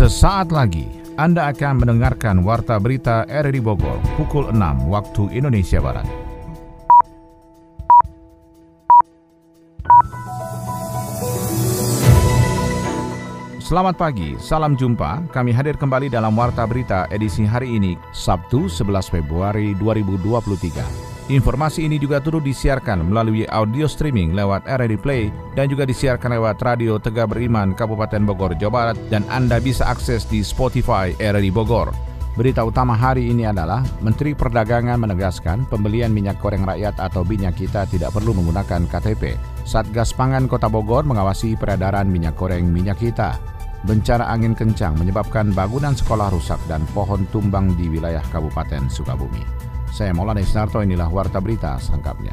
Sesaat lagi Anda akan mendengarkan Warta Berita RRI Bogor pukul 6 waktu Indonesia Barat. Selamat pagi, salam jumpa. Kami hadir kembali dalam Warta Berita edisi hari ini, Sabtu 11 Februari 2023. Informasi ini juga turut disiarkan melalui audio streaming lewat RRI Play dan juga disiarkan lewat Radio Tegak Beriman Kabupaten Bogor, Jawa Barat dan Anda bisa akses di Spotify RRI Bogor. Berita utama hari ini adalah Menteri Perdagangan menegaskan pembelian minyak goreng rakyat atau minyak kita tidak perlu menggunakan KTP. Satgas Pangan Kota Bogor mengawasi peredaran minyak goreng minyak kita. Bencana angin kencang menyebabkan bangunan sekolah rusak dan pohon tumbang di wilayah Kabupaten Sukabumi. Saya Maulana Isnarto, inilah Warta Berita selengkapnya.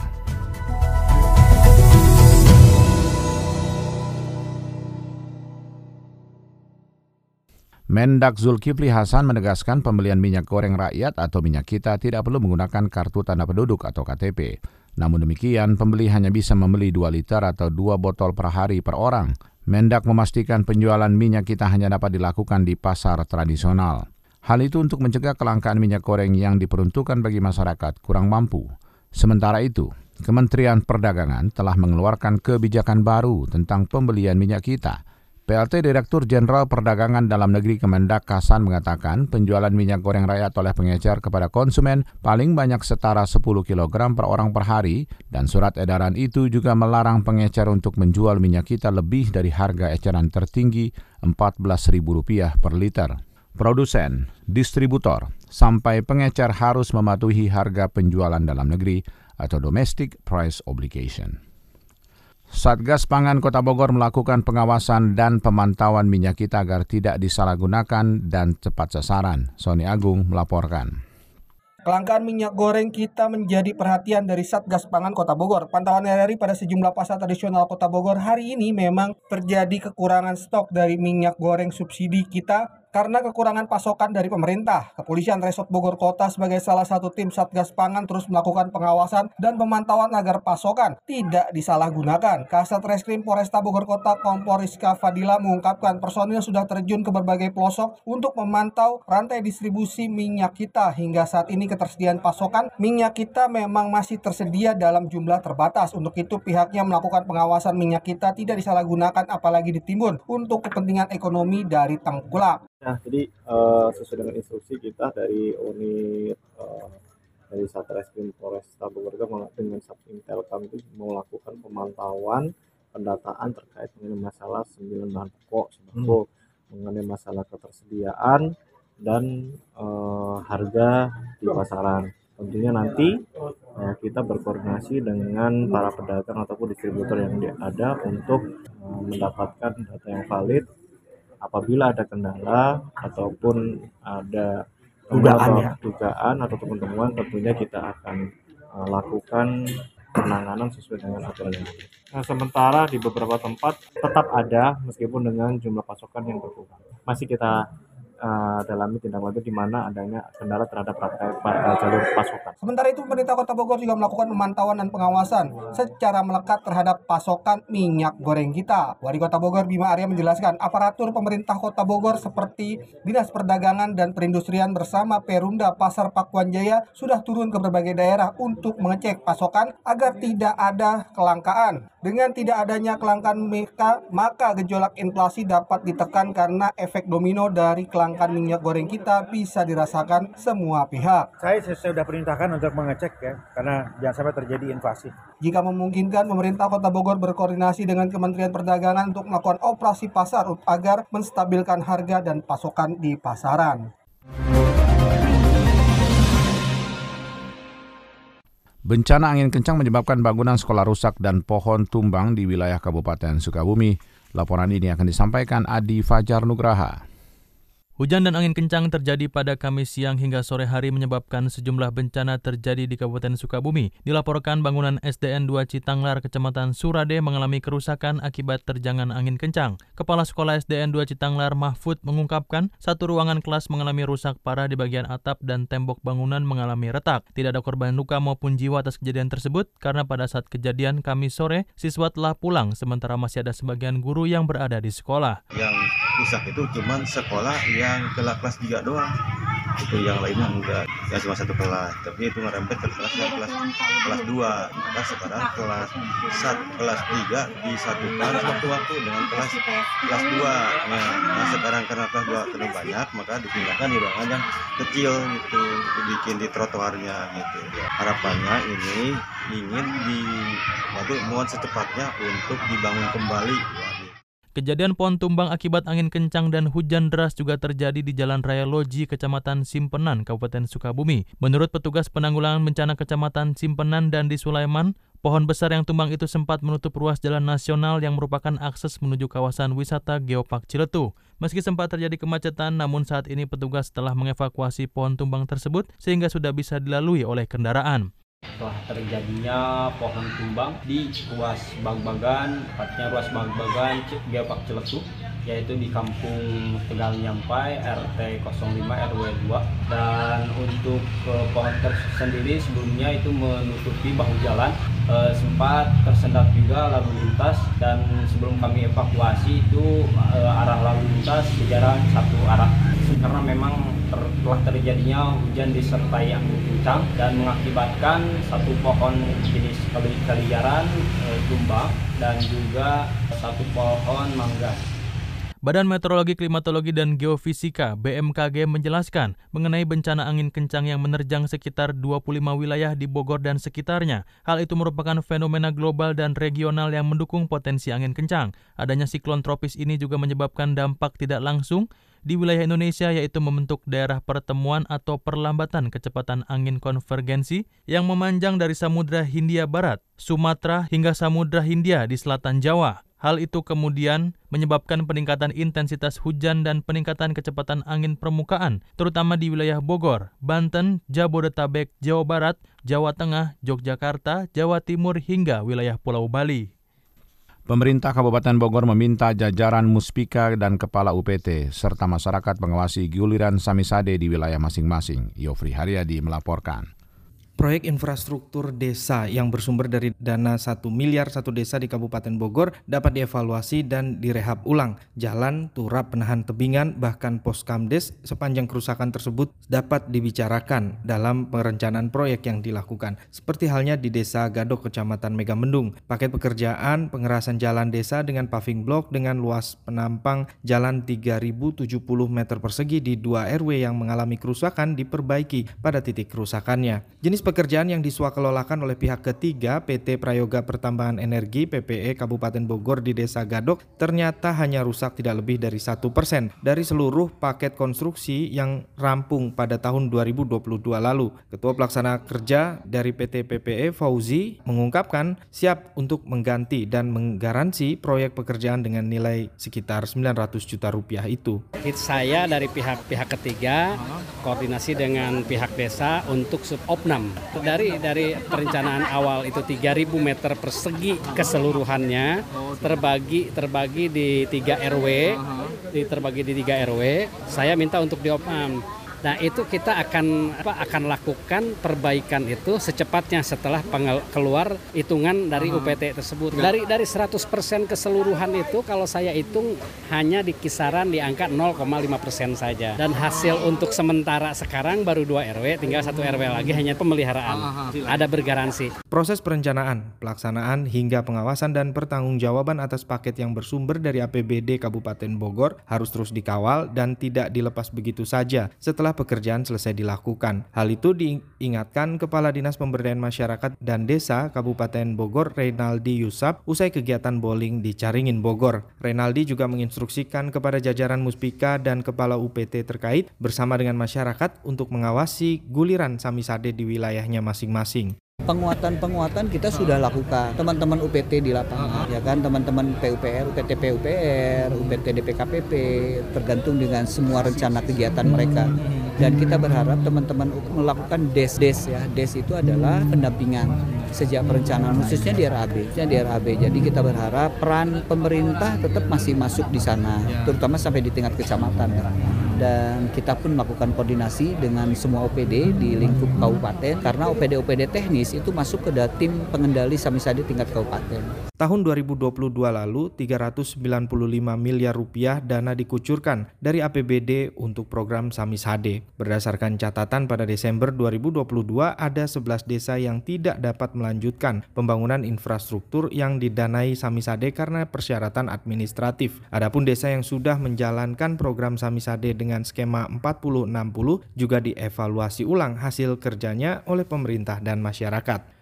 Mendak Zulkifli Hasan menegaskan pembelian minyak goreng rakyat atau minyak kita tidak perlu menggunakan kartu tanda penduduk atau KTP. Namun demikian, pembeli hanya bisa membeli 2 liter atau 2 botol per hari per orang. Mendak memastikan penjualan minyak kita hanya dapat dilakukan di pasar tradisional. Hal itu untuk mencegah kelangkaan minyak goreng yang diperuntukkan bagi masyarakat kurang mampu. Sementara itu, Kementerian Perdagangan telah mengeluarkan kebijakan baru tentang pembelian minyak kita – PLT Direktur Jenderal Perdagangan Dalam Negeri Kemendak Kasan mengatakan penjualan minyak goreng rakyat oleh pengecer kepada konsumen paling banyak setara 10 kg per orang per hari dan surat edaran itu juga melarang pengecer untuk menjual minyak kita lebih dari harga eceran tertinggi Rp14.000 per liter. Produsen, distributor, sampai pengecer harus mematuhi harga penjualan dalam negeri atau domestic price obligation. Satgas Pangan Kota Bogor melakukan pengawasan dan pemantauan minyak kita agar tidak disalahgunakan dan cepat sasaran. Sony Agung melaporkan. Kelangkaan minyak goreng kita menjadi perhatian dari Satgas Pangan Kota Bogor. Pantauan RRI pada sejumlah pasar tradisional Kota Bogor hari ini memang terjadi kekurangan stok dari minyak goreng subsidi kita karena kekurangan pasokan dari pemerintah. Kepolisian Resort Bogor Kota sebagai salah satu tim Satgas Pangan terus melakukan pengawasan dan pemantauan agar pasokan tidak disalahgunakan. Kasat Reskrim Polresta Bogor Kota Kompor Rizka Fadila mengungkapkan personil sudah terjun ke berbagai pelosok untuk memantau rantai distribusi minyak kita. Hingga saat ini ketersediaan pasokan minyak kita memang masih tersedia dalam jumlah terbatas. Untuk itu pihaknya melakukan pengawasan minyak kita tidak disalahgunakan apalagi ditimbun untuk kepentingan ekonomi dari tengkulak. Nah, jadi uh, sesuai dengan instruksi kita dari unit uh, dari Satreskrim Polres Bogor dengan Subtim Telkom itu melakukan pemantauan pendataan terkait dengan masalah sembilan bahan pokok sembako, hmm. mengenai masalah ketersediaan dan uh, harga di pasaran. Tentunya nanti uh, kita berkoordinasi dengan para pedagang ataupun distributor yang ada untuk uh, mendapatkan data yang valid apabila ada kendala ataupun ada dugaan ya dugaan atau temuan-temuan tentunya kita akan uh, lakukan penanganan sesuai dengan aturan yang ada. Nah, sementara di beberapa tempat tetap ada meskipun dengan jumlah pasokan yang berkurang. Masih kita uh, dalami tindak lanjut di mana adanya kendala terhadap praktek uh, jalur pasokan. Sementara itu pemerintah Kota Bogor juga melakukan pemantauan dan pengawasan secara melekat terhadap pasokan minyak goreng kita. Wali Kota Bogor Bima Arya menjelaskan aparatur pemerintah Kota Bogor seperti Dinas Perdagangan dan Perindustrian bersama Perunda Pasar Pakuan Jaya sudah turun ke berbagai daerah untuk mengecek pasokan agar tidak ada kelangkaan. Dengan tidak adanya kelangkaan mereka, maka gejolak inflasi dapat ditekan karena efek domino dari kelangkaan minyak goreng kita bisa dirasakan semua pihak. Saya sudah perintahkan untuk mengecek ya, karena jangan sampai terjadi inflasi. Jika memungkinkan, pemerintah Kota Bogor berkoordinasi dengan Kementerian Perdagangan untuk melakukan operasi pasar agar menstabilkan harga dan pasokan di pasaran. Bencana angin kencang menyebabkan bangunan sekolah rusak dan pohon tumbang di wilayah Kabupaten Sukabumi. Laporan ini akan disampaikan Adi Fajar Nugraha. Hujan dan angin kencang terjadi pada Kamis siang hingga sore hari menyebabkan sejumlah bencana terjadi di Kabupaten Sukabumi. Dilaporkan bangunan SDN 2 Citanglar, Kecamatan Surade mengalami kerusakan akibat terjangan angin kencang. Kepala Sekolah SDN 2 Citanglar Mahfud mengungkapkan satu ruangan kelas mengalami rusak parah di bagian atap dan tembok bangunan mengalami retak. Tidak ada korban luka maupun jiwa atas kejadian tersebut karena pada saat kejadian Kamis sore siswa telah pulang sementara masih ada sebagian guru yang berada di sekolah. Yang rusak itu cuman sekolah yang kelas kelas 3 doang. Itu yang lainnya enggak. Ya cuma satu kelas. Tapi itu ngerempet ke kelas yang kelas kelas 2 maka sekarang kelas sat, kelas 3 disatukan waktu-waktu dengan kelas kelas 2 nah, nah sekarang karena kelas 2 terlalu banyak maka dipindahkan di ruangan yang kecil gitu. Dibikin di trotoarnya gitu. Harapannya ini ingin di waktu mohon secepatnya untuk dibangun kembali. ya, Kejadian pohon tumbang akibat angin kencang dan hujan deras juga terjadi di Jalan Raya Loji, Kecamatan Simpenan, Kabupaten Sukabumi. Menurut petugas penanggulangan bencana Kecamatan Simpenan dan di Sulaiman, pohon besar yang tumbang itu sempat menutup ruas jalan nasional yang merupakan akses menuju kawasan wisata Geopark Ciletu. Meski sempat terjadi kemacetan, namun saat ini petugas telah mengevakuasi pohon tumbang tersebut sehingga sudah bisa dilalui oleh kendaraan setelah terjadinya pohon tumbang di ruas Bagbagan, tepatnya ruas Bagbagan Geopark Celetu yaitu di Kampung Tegal Nyampai RT 05 RW 2 dan untuk ke pohon tersendiri sebelumnya itu menutupi bahu jalan. E, sempat tersendat juga lalu lintas. Dan sebelum kami evakuasi itu e, arah lalu lintas sejarah satu arah. Karena memang ter, telah terjadinya hujan disertai angin kencang dan mengakibatkan satu pohon jenis kalijaran e, tumbang dan juga satu pohon mangga. Badan Meteorologi, Klimatologi, dan Geofisika BMKG menjelaskan mengenai bencana angin kencang yang menerjang sekitar 25 wilayah di Bogor dan sekitarnya. Hal itu merupakan fenomena global dan regional yang mendukung potensi angin kencang. Adanya siklon tropis ini juga menyebabkan dampak tidak langsung di wilayah Indonesia yaitu membentuk daerah pertemuan atau perlambatan kecepatan angin konvergensi yang memanjang dari Samudra Hindia Barat, Sumatera hingga Samudra Hindia di selatan Jawa. Hal itu kemudian menyebabkan peningkatan intensitas hujan dan peningkatan kecepatan angin permukaan, terutama di wilayah Bogor, Banten, Jabodetabek, Jawa Barat, Jawa Tengah, Yogyakarta, Jawa Timur hingga wilayah Pulau Bali. Pemerintah Kabupaten Bogor meminta jajaran Muspika dan Kepala UPT serta masyarakat mengawasi guliran Samisade di wilayah masing-masing. Yofri Haryadi melaporkan. Proyek infrastruktur desa yang bersumber dari dana 1 miliar satu desa di Kabupaten Bogor dapat dievaluasi dan direhab ulang. Jalan, turap penahan tebingan, bahkan pos kamdes sepanjang kerusakan tersebut dapat dibicarakan dalam perencanaan proyek yang dilakukan. Seperti halnya di Desa Gadok, Kecamatan Megamendung. Paket pekerjaan pengerasan jalan desa dengan paving block dengan luas penampang jalan 3070 meter persegi di dua RW yang mengalami kerusakan diperbaiki pada titik kerusakannya. Jenis pekerjaan yang diswakelolakan oleh pihak ketiga PT Prayoga Pertambangan Energi PPE Kabupaten Bogor di Desa Gadok ternyata hanya rusak tidak lebih dari satu persen dari seluruh paket konstruksi yang rampung pada tahun 2022 lalu. Ketua Pelaksana Kerja dari PT PPE Fauzi mengungkapkan siap untuk mengganti dan menggaransi proyek pekerjaan dengan nilai sekitar 900 juta rupiah itu. Saya dari pihak-pihak ketiga koordinasi dengan pihak desa untuk subopnam dari dari perencanaan awal itu 3000 meter persegi keseluruhannya terbagi terbagi di 3 RW, di terbagi di 3 RW. Saya minta untuk diopnam Nah itu kita akan apa, akan lakukan perbaikan itu secepatnya setelah keluar hitungan dari UPT tersebut. Dari dari 100% keseluruhan itu kalau saya hitung hanya di kisaran di angka 0,5% saja. Dan hasil untuk sementara sekarang baru 2 RW, tinggal satu RW lagi hanya pemeliharaan. Ada bergaransi. Proses perencanaan, pelaksanaan hingga pengawasan dan pertanggungjawaban atas paket yang bersumber dari APBD Kabupaten Bogor harus terus dikawal dan tidak dilepas begitu saja. Setelah setelah pekerjaan selesai dilakukan. Hal itu diingatkan Kepala Dinas Pemberdayaan Masyarakat dan Desa Kabupaten Bogor Reynaldi Yusap usai kegiatan bowling di Caringin Bogor. Reynaldi juga menginstruksikan kepada jajaran Muspika dan Kepala UPT terkait bersama dengan masyarakat untuk mengawasi guliran samisade di wilayahnya masing-masing. Penguatan-penguatan kita sudah lakukan. Teman-teman UPT di lapangan ya kan? Teman-teman PUPR UPT PUPR UPT DPKPP tergantung dengan semua rencana kegiatan mereka dan kita berharap teman-teman melakukan des des ya. Des itu adalah pendampingan sejak perencanaan khususnya di RAB di RAB jadi kita berharap peran pemerintah tetap masih masuk di sana terutama sampai di tingkat kecamatan. ya. Dan kita pun melakukan koordinasi dengan semua OPD di lingkup kabupaten karena OPD-OPD teknis itu masuk ke tim pengendali samisade tingkat kabupaten. Tahun 2022 lalu 395 miliar rupiah dana dikucurkan dari APBD untuk program Samisade. Berdasarkan catatan pada Desember 2022 ada 11 desa yang tidak dapat melanjutkan pembangunan infrastruktur yang didanai Samisade karena persyaratan administratif. Adapun desa yang sudah menjalankan program Samisade dengan skema 40-60 juga dievaluasi ulang hasil kerjanya oleh pemerintah dan masyarakat.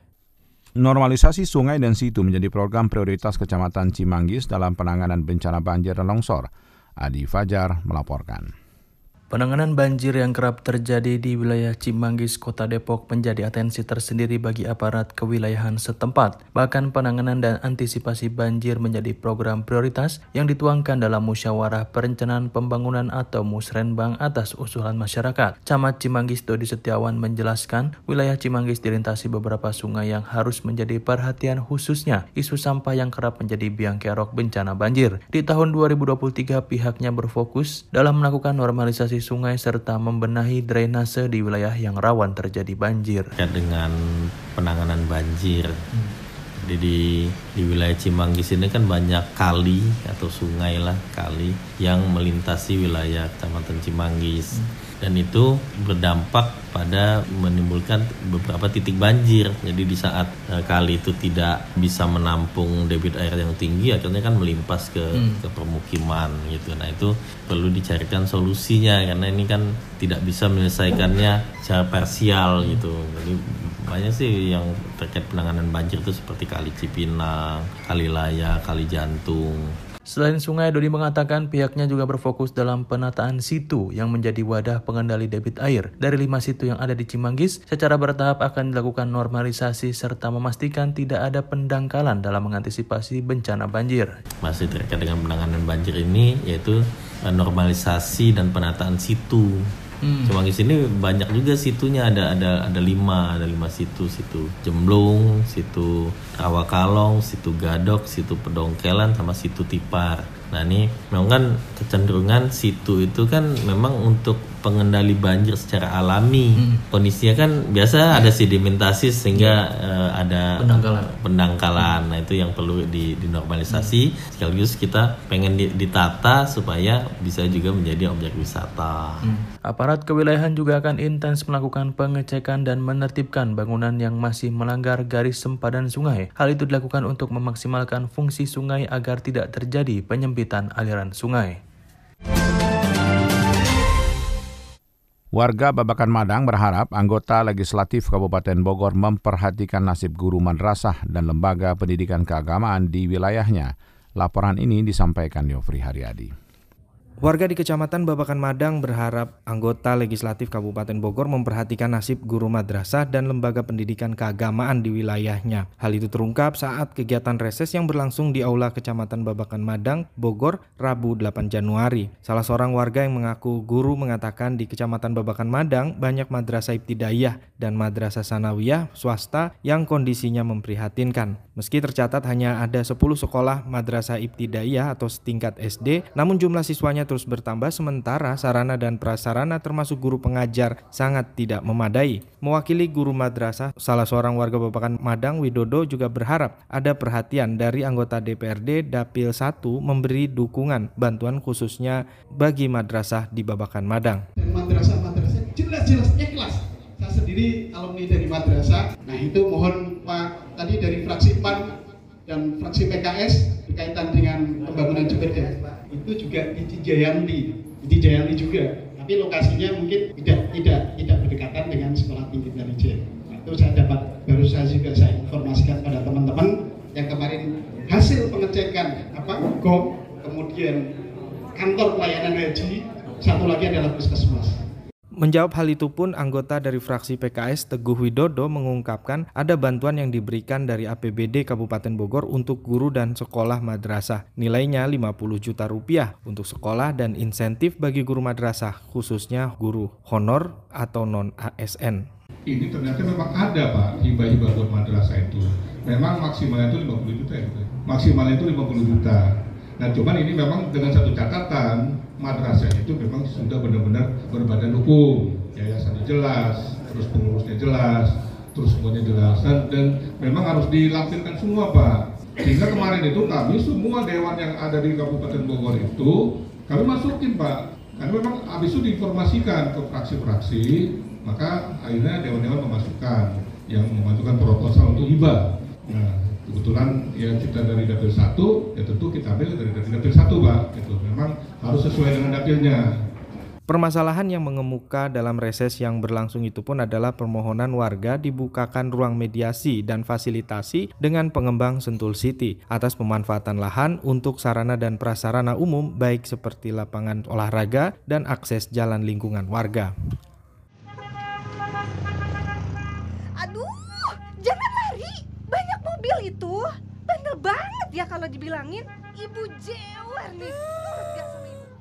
Normalisasi sungai dan situ menjadi program prioritas Kecamatan Cimanggis dalam penanganan bencana banjir dan longsor. Adi Fajar melaporkan. Penanganan banjir yang kerap terjadi di wilayah Cimanggis, Kota Depok menjadi atensi tersendiri bagi aparat kewilayahan setempat. Bahkan penanganan dan antisipasi banjir menjadi program prioritas yang dituangkan dalam musyawarah perencanaan pembangunan atau musrenbang atas usulan masyarakat. Camat Cimanggis Dodi Setiawan menjelaskan, wilayah Cimanggis dilintasi beberapa sungai yang harus menjadi perhatian khususnya isu sampah yang kerap menjadi biang kerok bencana banjir. Di tahun 2023 pihaknya berfokus dalam melakukan normalisasi sungai serta membenahi drainase di wilayah yang rawan terjadi banjir. Dengan penanganan banjir, hmm. jadi di di wilayah Cimanggis ini kan banyak kali atau sungai lah kali yang melintasi wilayah Kecamatan Cimanggis. Hmm dan itu berdampak pada menimbulkan beberapa titik banjir. Jadi di saat uh, kali itu tidak bisa menampung debit air yang tinggi, akhirnya kan melimpas ke hmm. ke permukiman gitu. Nah itu perlu dicarikan solusinya karena ini kan tidak bisa menyelesaikannya secara parsial gitu. Jadi banyak sih yang terkait penanganan banjir itu seperti kali Cipinang, kali Laya, kali Jantung. Selain sungai, Dodi mengatakan pihaknya juga berfokus dalam penataan situ yang menjadi wadah pengendali debit air. Dari lima situ yang ada di Cimanggis, secara bertahap akan dilakukan normalisasi serta memastikan tidak ada pendangkalan dalam mengantisipasi bencana banjir. Masih terkait dengan penanganan banjir ini, yaitu eh, normalisasi dan penataan situ Hmm. Cuma di sini banyak juga situnya ada ada ada lima ada lima situ situ Jemblung, situ Rawakalong, situ Gadok, situ Pedongkelan sama situ Tipar. Nah ini memang kan kecenderungan situ itu kan memang untuk pengendali banjir secara alami. Hmm. Kondisinya kan biasa ada sedimentasi sehingga uh, ada pendangkalan. pendangkalan. Nah itu yang perlu di, dinormalisasi. Hmm. Sekaligus kita pengen ditata supaya bisa juga menjadi objek wisata. Hmm. Aparat kewilayahan juga akan intens melakukan pengecekan dan menertibkan bangunan yang masih melanggar garis sempadan sungai. Hal itu dilakukan untuk memaksimalkan fungsi sungai agar tidak terjadi penyempitan aliran sungai. Warga Babakan Madang berharap anggota legislatif Kabupaten Bogor memperhatikan nasib guru madrasah dan lembaga pendidikan keagamaan di wilayahnya. Laporan ini disampaikan Yofri Haryadi. Warga di Kecamatan Babakan Madang berharap anggota legislatif Kabupaten Bogor memperhatikan nasib guru madrasah dan lembaga pendidikan keagamaan di wilayahnya. Hal itu terungkap saat kegiatan reses yang berlangsung di Aula Kecamatan Babakan Madang, Bogor, Rabu 8 Januari. Salah seorang warga yang mengaku guru mengatakan di Kecamatan Babakan Madang banyak madrasah ibtidaiyah dan madrasah sanawiyah swasta yang kondisinya memprihatinkan. Meski tercatat hanya ada 10 sekolah madrasah ibtidaiyah atau setingkat SD, namun jumlah siswanya terus bertambah sementara sarana dan prasarana termasuk guru pengajar sangat tidak memadai. Mewakili guru madrasah, salah seorang warga Babakan Madang Widodo juga berharap ada perhatian dari anggota DPRD Dapil 1 memberi dukungan bantuan khususnya bagi madrasah di Babakan Madang. Madrasah-madrasah jelas-jelas ikhlas. Saya sendiri alumni dari madrasah. Nah itu mohon Pak tadi dari fraksi PAN dan fraksi PKS berkaitan dengan pembangunan Jepeda itu juga di Cijayanti, di Cijayanti juga. Tapi lokasinya mungkin tidak tidak tidak berdekatan dengan sekolah tinggi intelijen. Nah, itu saya dapat baru saya juga saya informasikan pada teman-teman yang kemarin hasil pengecekan apa GOM kemudian kantor pelayanan haji satu lagi adalah puskesmas Menjawab hal itu pun anggota dari fraksi PKS Teguh Widodo mengungkapkan ada bantuan yang diberikan dari APBD Kabupaten Bogor untuk guru dan sekolah madrasah. Nilainya 50 juta rupiah untuk sekolah dan insentif bagi guru madrasah khususnya guru honor atau non ASN. Ini ternyata memang ada Pak hibah-hibah buat madrasah itu. Memang maksimalnya itu 50 juta ya. Maksimalnya itu 50 juta. Nah cuman ini memang dengan satu catatan madrasah itu memang sudah benar-benar berbadan hukum, yayasannya jelas, terus pengurusnya jelas, terus semuanya jelas dan, memang harus dilampirkan semua Pak. Sehingga kemarin itu kami semua dewan yang ada di Kabupaten Bogor itu kami masukin Pak. Karena memang habis itu diinformasikan ke fraksi-fraksi, maka akhirnya dewan-dewan memasukkan yang memasukkan proposal untuk hibah. Nah, kebetulan ya kita dari dapil satu ya tentu kita ambil dari dapil satu pak itu memang harus sesuai dengan dapilnya Permasalahan yang mengemuka dalam reses yang berlangsung itu pun adalah permohonan warga dibukakan ruang mediasi dan fasilitasi dengan pengembang Sentul City atas pemanfaatan lahan untuk sarana dan prasarana umum baik seperti lapangan olahraga dan akses jalan lingkungan warga. Aduh, jangan lari. Banyak mobil itu. Bandel banget ya kalau dibilangin. Ibu jewer nih. Nurut gak sama ibu?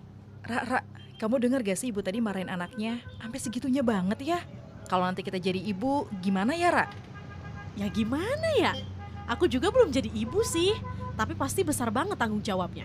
Ra, Ra, kamu dengar gak sih ibu tadi marahin anaknya? Sampai segitunya banget ya. Kalau nanti kita jadi ibu, gimana ya, Ra? Ya gimana ya? Aku juga belum jadi ibu sih, tapi pasti besar banget tanggung jawabnya.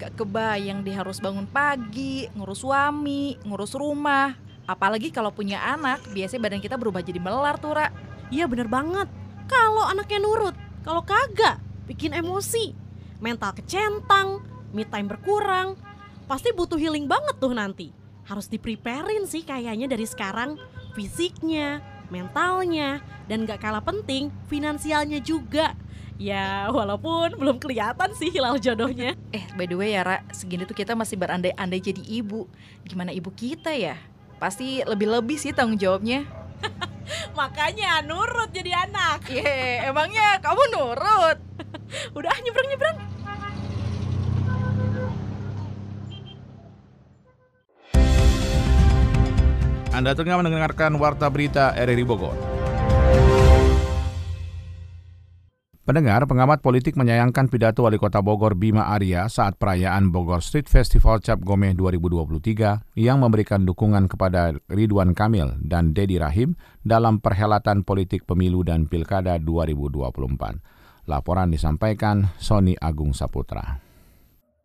Gak kebayang dia harus bangun pagi, ngurus suami, ngurus rumah. Apalagi kalau punya anak, biasanya badan kita berubah jadi melar tuh, Ra. Iya bener banget. Kalau anaknya nurut, kalau kagak, bikin emosi. Mental kecentang, me time berkurang. Pasti butuh healing banget tuh nanti. Harus dipreparein sih kayaknya dari sekarang. Fisiknya, mentalnya, dan gak kalah penting, finansialnya juga. Ya, walaupun belum kelihatan sih hilal jodohnya. Eh, by the way ya, Ra, segini tuh kita masih berandai-andai jadi ibu. Gimana ibu kita ya? Pasti lebih-lebih sih tanggung jawabnya. Makanya nurut jadi anak. Ye, emangnya kamu nurut? Udah nyebrang-nyebrang. Anda tengah mendengarkan Warta Berita RRI Bogor. Pendengar, pengamat politik menyayangkan pidato Wali Kota Bogor Bima Arya saat perayaan Bogor Street Festival Cap Gomeh 2023 yang memberikan dukungan kepada Ridwan Kamil dan Dedi Rahim dalam perhelatan politik pemilu dan pilkada 2024. Laporan disampaikan Sony Agung Saputra.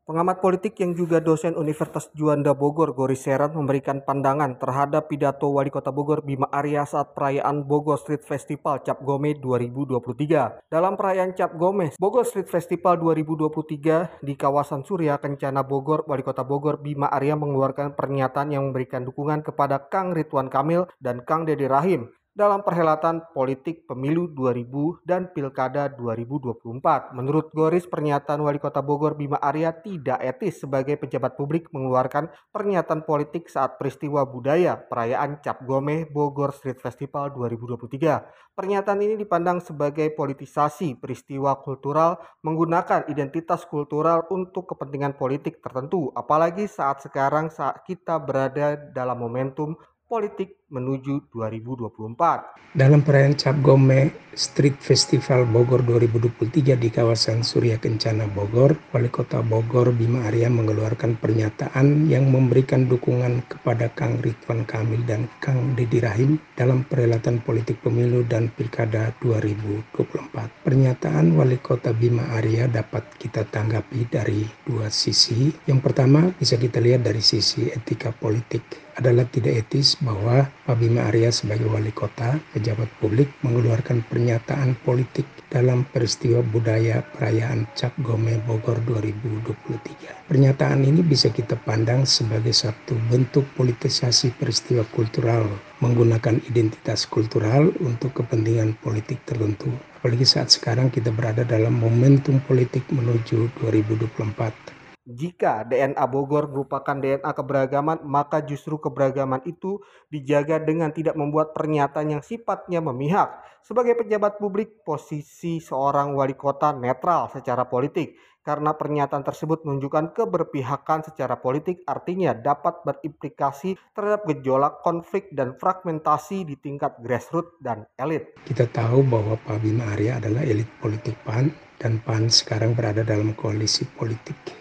Pengamat politik yang juga dosen Universitas Juanda Bogor, Gori Serat, memberikan pandangan terhadap pidato Wali Kota Bogor Bima Arya saat perayaan Bogor Street Festival Cap Gome 2023. Dalam perayaan Cap Gome, Bogor Street Festival 2023 di kawasan Surya Kencana Bogor, Wali Kota Bogor Bima Arya mengeluarkan pernyataan yang memberikan dukungan kepada Kang Ridwan Kamil dan Kang Dedi Rahim dalam perhelatan politik pemilu 2000 dan pilkada 2024. Menurut Goris, pernyataan Wali Kota Bogor Bima Arya tidak etis sebagai pejabat publik mengeluarkan pernyataan politik saat peristiwa budaya perayaan Cap Gomeh Bogor Street Festival 2023. Pernyataan ini dipandang sebagai politisasi peristiwa kultural menggunakan identitas kultural untuk kepentingan politik tertentu, apalagi saat sekarang saat kita berada dalam momentum politik menuju 2024. Dalam perayaan Cap Gome Street Festival Bogor 2023 di kawasan Surya Kencana Bogor, Wali Kota Bogor Bima Arya mengeluarkan pernyataan yang memberikan dukungan kepada Kang Ridwan Kamil dan Kang Dedi Rahim dalam perhelatan politik pemilu dan pilkada 2024. Pernyataan Wali Kota Bima Arya dapat kita tanggapi dari dua sisi. Yang pertama bisa kita lihat dari sisi etika politik adalah tidak etis bahwa Bima Arya sebagai wali kota, pejabat publik mengeluarkan pernyataan politik dalam peristiwa budaya perayaan Cap Gome Bogor 2023. Pernyataan ini bisa kita pandang sebagai satu bentuk politisasi peristiwa kultural menggunakan identitas kultural untuk kepentingan politik tertentu. Apalagi saat sekarang kita berada dalam momentum politik menuju 2024. Jika DNA Bogor merupakan DNA keberagaman, maka justru keberagaman itu dijaga dengan tidak membuat pernyataan yang sifatnya memihak. Sebagai pejabat publik, posisi seorang wali kota netral secara politik. Karena pernyataan tersebut menunjukkan keberpihakan secara politik artinya dapat berimplikasi terhadap gejolak konflik dan fragmentasi di tingkat grassroots dan elit. Kita tahu bahwa Pak Bima Arya adalah elit politik PAN dan PAN sekarang berada dalam koalisi politik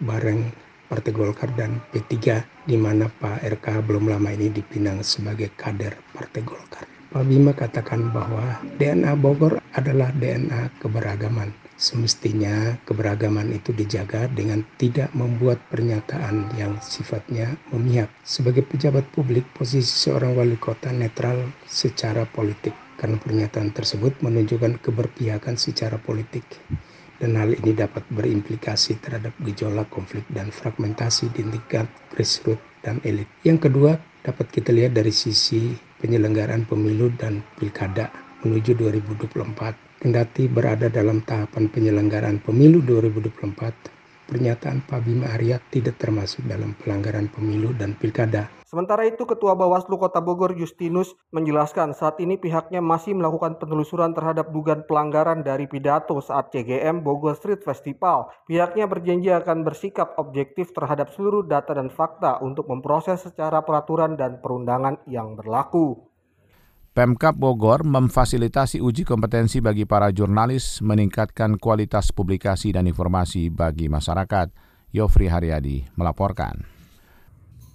bareng Partai Golkar dan P3 di mana Pak RK belum lama ini dipinang sebagai kader Partai Golkar. Pak Bima katakan bahwa DNA Bogor adalah DNA keberagaman. Semestinya keberagaman itu dijaga dengan tidak membuat pernyataan yang sifatnya memihak. Sebagai pejabat publik, posisi seorang wali kota netral secara politik karena pernyataan tersebut menunjukkan keberpihakan secara politik dan hal ini dapat berimplikasi terhadap gejolak konflik dan fragmentasi di tingkat grassroots dan elit. Yang kedua, dapat kita lihat dari sisi penyelenggaraan pemilu dan pilkada menuju 2024. Kendati berada dalam tahapan penyelenggaraan pemilu 2024, pernyataan Pak Bima Arya tidak termasuk dalam pelanggaran pemilu dan pilkada. Sementara itu, Ketua Bawaslu Kota Bogor Justinus menjelaskan saat ini pihaknya masih melakukan penelusuran terhadap dugaan pelanggaran dari pidato saat CGM Bogor Street Festival. Pihaknya berjanji akan bersikap objektif terhadap seluruh data dan fakta untuk memproses secara peraturan dan perundangan yang berlaku. Pemkap Bogor memfasilitasi uji kompetensi bagi para jurnalis meningkatkan kualitas publikasi dan informasi bagi masyarakat. Yofri Haryadi melaporkan.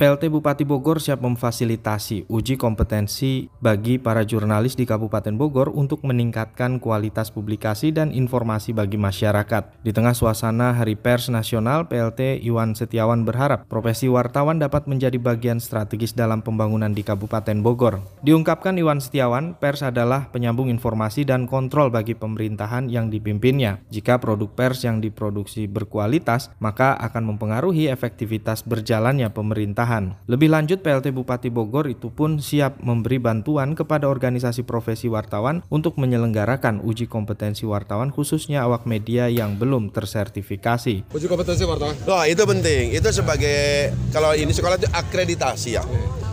PLT Bupati Bogor siap memfasilitasi uji kompetensi bagi para jurnalis di Kabupaten Bogor untuk meningkatkan kualitas publikasi dan informasi bagi masyarakat. Di tengah suasana Hari Pers Nasional, PLT Iwan Setiawan berharap profesi wartawan dapat menjadi bagian strategis dalam pembangunan di Kabupaten Bogor. Diungkapkan Iwan Setiawan, pers adalah penyambung informasi dan kontrol bagi pemerintahan yang dipimpinnya. Jika produk pers yang diproduksi berkualitas, maka akan mempengaruhi efektivitas berjalannya pemerintahan pemerintahan. Lebih lanjut, PLT Bupati Bogor itu pun siap memberi bantuan kepada organisasi profesi wartawan untuk menyelenggarakan uji kompetensi wartawan khususnya awak media yang belum tersertifikasi. Uji kompetensi wartawan? Oh, itu penting. Itu sebagai kalau ini sekolah itu akreditasi ya.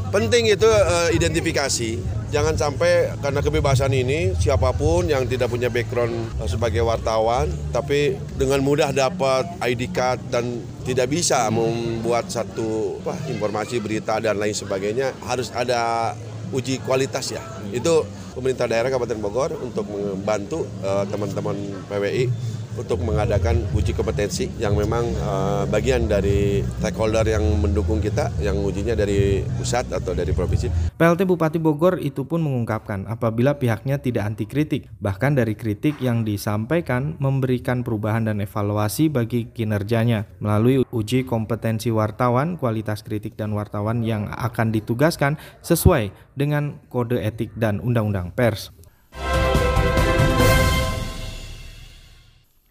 Penting itu uh, identifikasi. Jangan sampai karena kebebasan ini siapa pun yang tidak punya background uh, sebagai wartawan tapi dengan mudah dapat ID card dan tidak bisa membuat satu apa, informasi berita dan lain sebagainya harus ada uji kualitas ya. Itu pemerintah daerah Kabupaten Bogor untuk membantu uh, teman-teman PWI untuk mengadakan uji kompetensi yang memang uh, bagian dari stakeholder yang mendukung kita yang ujinya dari pusat atau dari provinsi. PLT Bupati Bogor itu pun mengungkapkan apabila pihaknya tidak anti kritik, bahkan dari kritik yang disampaikan memberikan perubahan dan evaluasi bagi kinerjanya melalui uji kompetensi wartawan, kualitas kritik dan wartawan yang akan ditugaskan sesuai dengan kode etik dan undang-undang pers.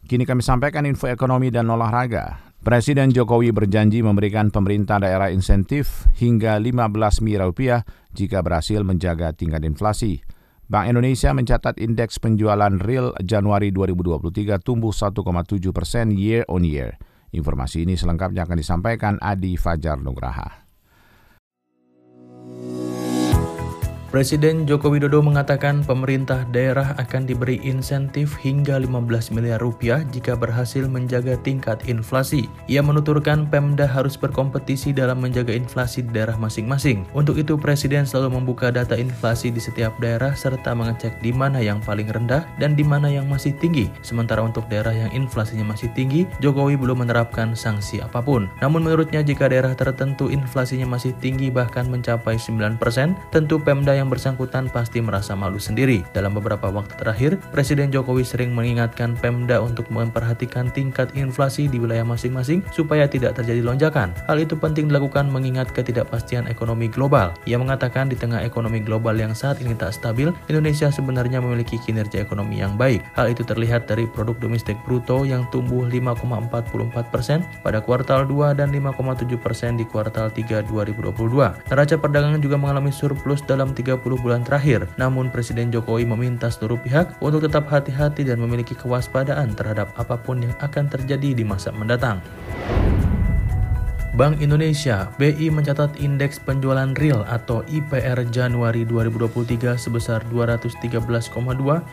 Kini kami sampaikan info ekonomi dan olahraga. Presiden Jokowi berjanji memberikan pemerintah daerah insentif hingga 15 miliar rupiah jika berhasil menjaga tingkat inflasi. Bank Indonesia mencatat indeks penjualan real Januari 2023 tumbuh 1,7 persen year on year. Informasi ini selengkapnya akan disampaikan Adi Fajar Nugraha. Presiden Joko Widodo mengatakan pemerintah daerah akan diberi insentif hingga 15 miliar rupiah jika berhasil menjaga tingkat inflasi. Ia menuturkan Pemda harus berkompetisi dalam menjaga inflasi di daerah masing-masing. Untuk itu Presiden selalu membuka data inflasi di setiap daerah serta mengecek di mana yang paling rendah dan di mana yang masih tinggi. Sementara untuk daerah yang inflasinya masih tinggi, Jokowi belum menerapkan sanksi apa pun. Namun menurutnya jika daerah tertentu inflasinya masih tinggi bahkan mencapai 9%, tentu Pemda yang bersangkutan pasti merasa malu sendiri. Dalam beberapa waktu terakhir, Presiden Jokowi sering mengingatkan Pemda untuk memperhatikan tingkat inflasi di wilayah masing-masing supaya tidak terjadi lonjakan. Hal itu penting dilakukan mengingat ketidakpastian ekonomi global. Ia mengatakan di tengah ekonomi global yang saat ini tak stabil, Indonesia sebenarnya memiliki kinerja ekonomi yang baik. Hal itu terlihat dari produk domestik bruto yang tumbuh 5,44 persen pada kuartal 2 dan 5,7 persen di kuartal 3 2022. Neraca perdagangan juga mengalami surplus dalam 30 bulan terakhir. Namun Presiden Jokowi meminta seluruh pihak untuk tetap hati-hati dan memiliki kewaspadaan terhadap apa pun yang akan terjadi di masa mendatang. Bank Indonesia BI mencatat indeks penjualan real atau IPR Januari 2023 sebesar 213,2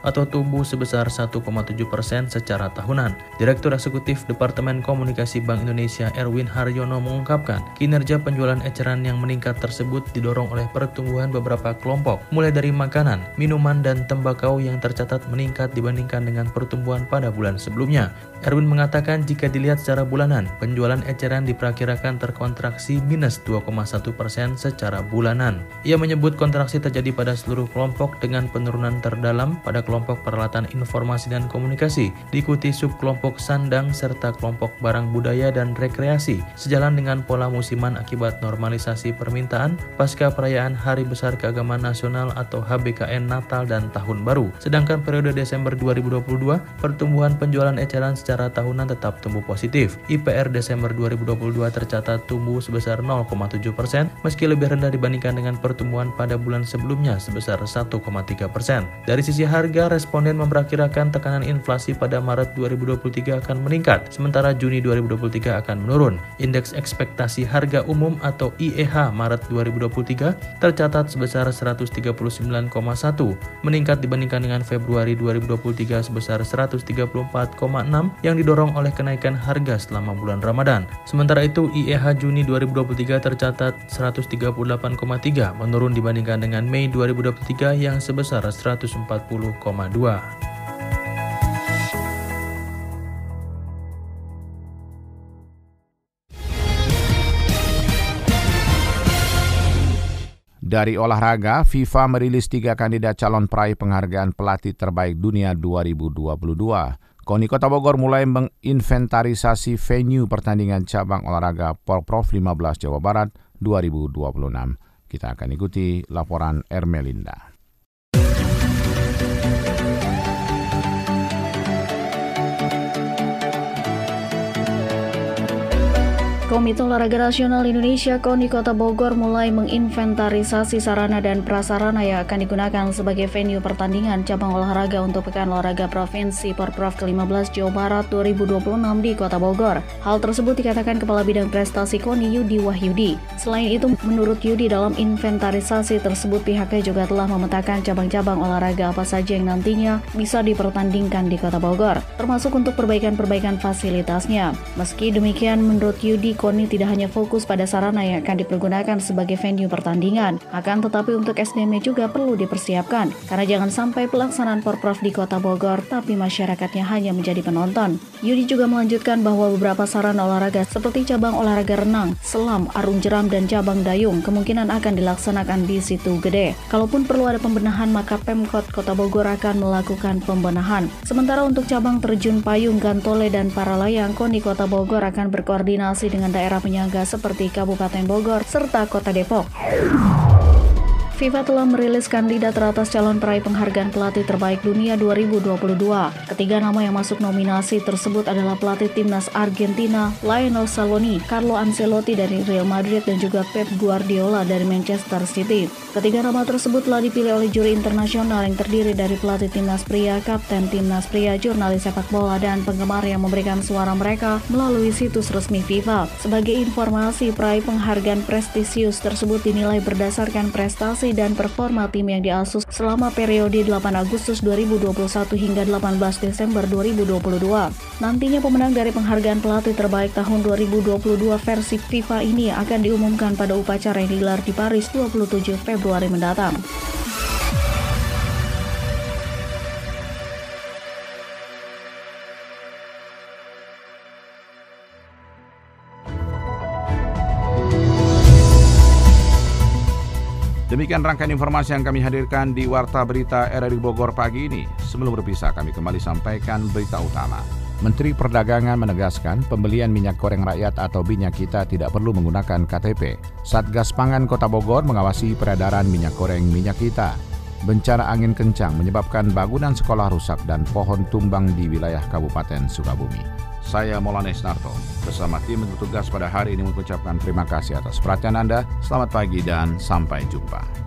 atau tumbuh sebesar 1,7 persen secara tahunan. Direktur Eksekutif Departemen Komunikasi Bank Indonesia Erwin Haryono mengungkapkan kinerja penjualan eceran yang meningkat tersebut didorong oleh pertumbuhan beberapa kelompok, mulai dari makanan, minuman, dan tembakau yang tercatat meningkat dibandingkan dengan pertumbuhan pada bulan sebelumnya. Erwin mengatakan jika dilihat secara bulanan, penjualan eceran diperkirakan akan terkontraksi minus 2,1 persen secara bulanan. Ia menyebut kontraksi terjadi pada seluruh kelompok dengan penurunan terdalam pada kelompok peralatan informasi dan komunikasi, diikuti subkelompok sandang serta kelompok barang budaya dan rekreasi, sejalan dengan pola musiman akibat normalisasi permintaan pasca perayaan Hari Besar Keagamaan Nasional atau HBKN Natal dan Tahun Baru. Sedangkan periode Desember 2022, pertumbuhan penjualan eceran secara tahunan tetap tumbuh positif. IPR Desember 2022 tercatat tumbuh sebesar 0,7 persen, meski lebih rendah dibandingkan dengan pertumbuhan pada bulan sebelumnya sebesar 1,3 persen. Dari sisi harga, responden memperkirakan tekanan inflasi pada Maret 2023 akan meningkat, sementara Juni 2023 akan menurun. Indeks ekspektasi harga umum atau IEH Maret 2023 tercatat sebesar 139,1, meningkat dibandingkan dengan Februari 2023 sebesar 134,6 yang didorong oleh kenaikan harga selama bulan Ramadan. Sementara itu, IEH Juni 2023 tercatat 138,3, menurun dibandingkan dengan Mei 2023 yang sebesar 140,2. Dari olahraga, FIFA merilis tiga kandidat calon peraih penghargaan pelatih terbaik dunia 2022. KONI Kota Bogor mulai menginventarisasi venue pertandingan cabang olahraga Porprov 15 Jawa Barat 2026. Kita akan ikuti laporan Ermelinda. Komite Olahraga Nasional Indonesia KONI Kota Bogor mulai menginventarisasi sarana dan prasarana yang akan digunakan sebagai venue pertandingan cabang olahraga untuk Pekan Olahraga Provinsi Porprov ke-15 Jawa Barat 2026 di Kota Bogor. Hal tersebut dikatakan Kepala Bidang Prestasi KONI Yudi Wahyudi. Selain itu, menurut Yudi dalam inventarisasi tersebut pihaknya juga telah memetakan cabang-cabang olahraga apa saja yang nantinya bisa dipertandingkan di Kota Bogor, termasuk untuk perbaikan-perbaikan fasilitasnya. Meski demikian, menurut Yudi, KONI tidak hanya fokus pada sarana yang akan dipergunakan sebagai venue pertandingan, akan tetapi untuk SDM juga perlu dipersiapkan, karena jangan sampai pelaksanaan Porprov di Kota Bogor, tapi masyarakatnya hanya menjadi penonton. Yudi juga melanjutkan bahwa beberapa sarana olahraga seperti cabang olahraga renang, selam, arung jeram, dan cabang dayung kemungkinan akan dilaksanakan di situ gede. Kalaupun perlu ada pembenahan, maka Pemkot Kota Bogor akan melakukan pembenahan. Sementara untuk cabang terjun payung, gantole, dan para layang, KONI Kota Bogor akan berkoordinasi dengan daerah penyangga seperti Kabupaten Bogor serta Kota Depok. FIFA telah merilis kandidat teratas calon peraih penghargaan pelatih terbaik dunia 2022. Ketiga nama yang masuk nominasi tersebut adalah pelatih timnas Argentina, Lionel Scaloni, Carlo Ancelotti dari Real Madrid dan juga Pep Guardiola dari Manchester City. Ketiga nama tersebut telah dipilih oleh juri internasional yang terdiri dari pelatih timnas pria, kapten timnas pria, jurnalis sepak bola dan penggemar yang memberikan suara mereka melalui situs resmi FIFA. Sebagai informasi, peraih penghargaan prestisius tersebut dinilai berdasarkan prestasi dan performa tim yang diasuh selama periode 8 Agustus 2021 hingga 18 Desember 2022. Nantinya pemenang dari penghargaan pelatih terbaik tahun 2022 versi FIFA ini akan diumumkan pada upacara yang digelar di Paris 27 Februari mendatang. Demikian rangkaian informasi yang kami hadirkan di Warta Berita RRI Bogor pagi ini. Sebelum berpisah, kami kembali sampaikan berita utama. Menteri Perdagangan menegaskan pembelian minyak goreng rakyat atau minyak kita tidak perlu menggunakan KTP. Satgas Pangan Kota Bogor mengawasi peredaran minyak goreng minyak kita. Bencana angin kencang menyebabkan bangunan sekolah rusak dan pohon tumbang di wilayah Kabupaten Sukabumi. Saya Molanes Narto, bersama tim bertugas pada hari ini mengucapkan terima kasih atas perhatian Anda. Selamat pagi dan sampai jumpa.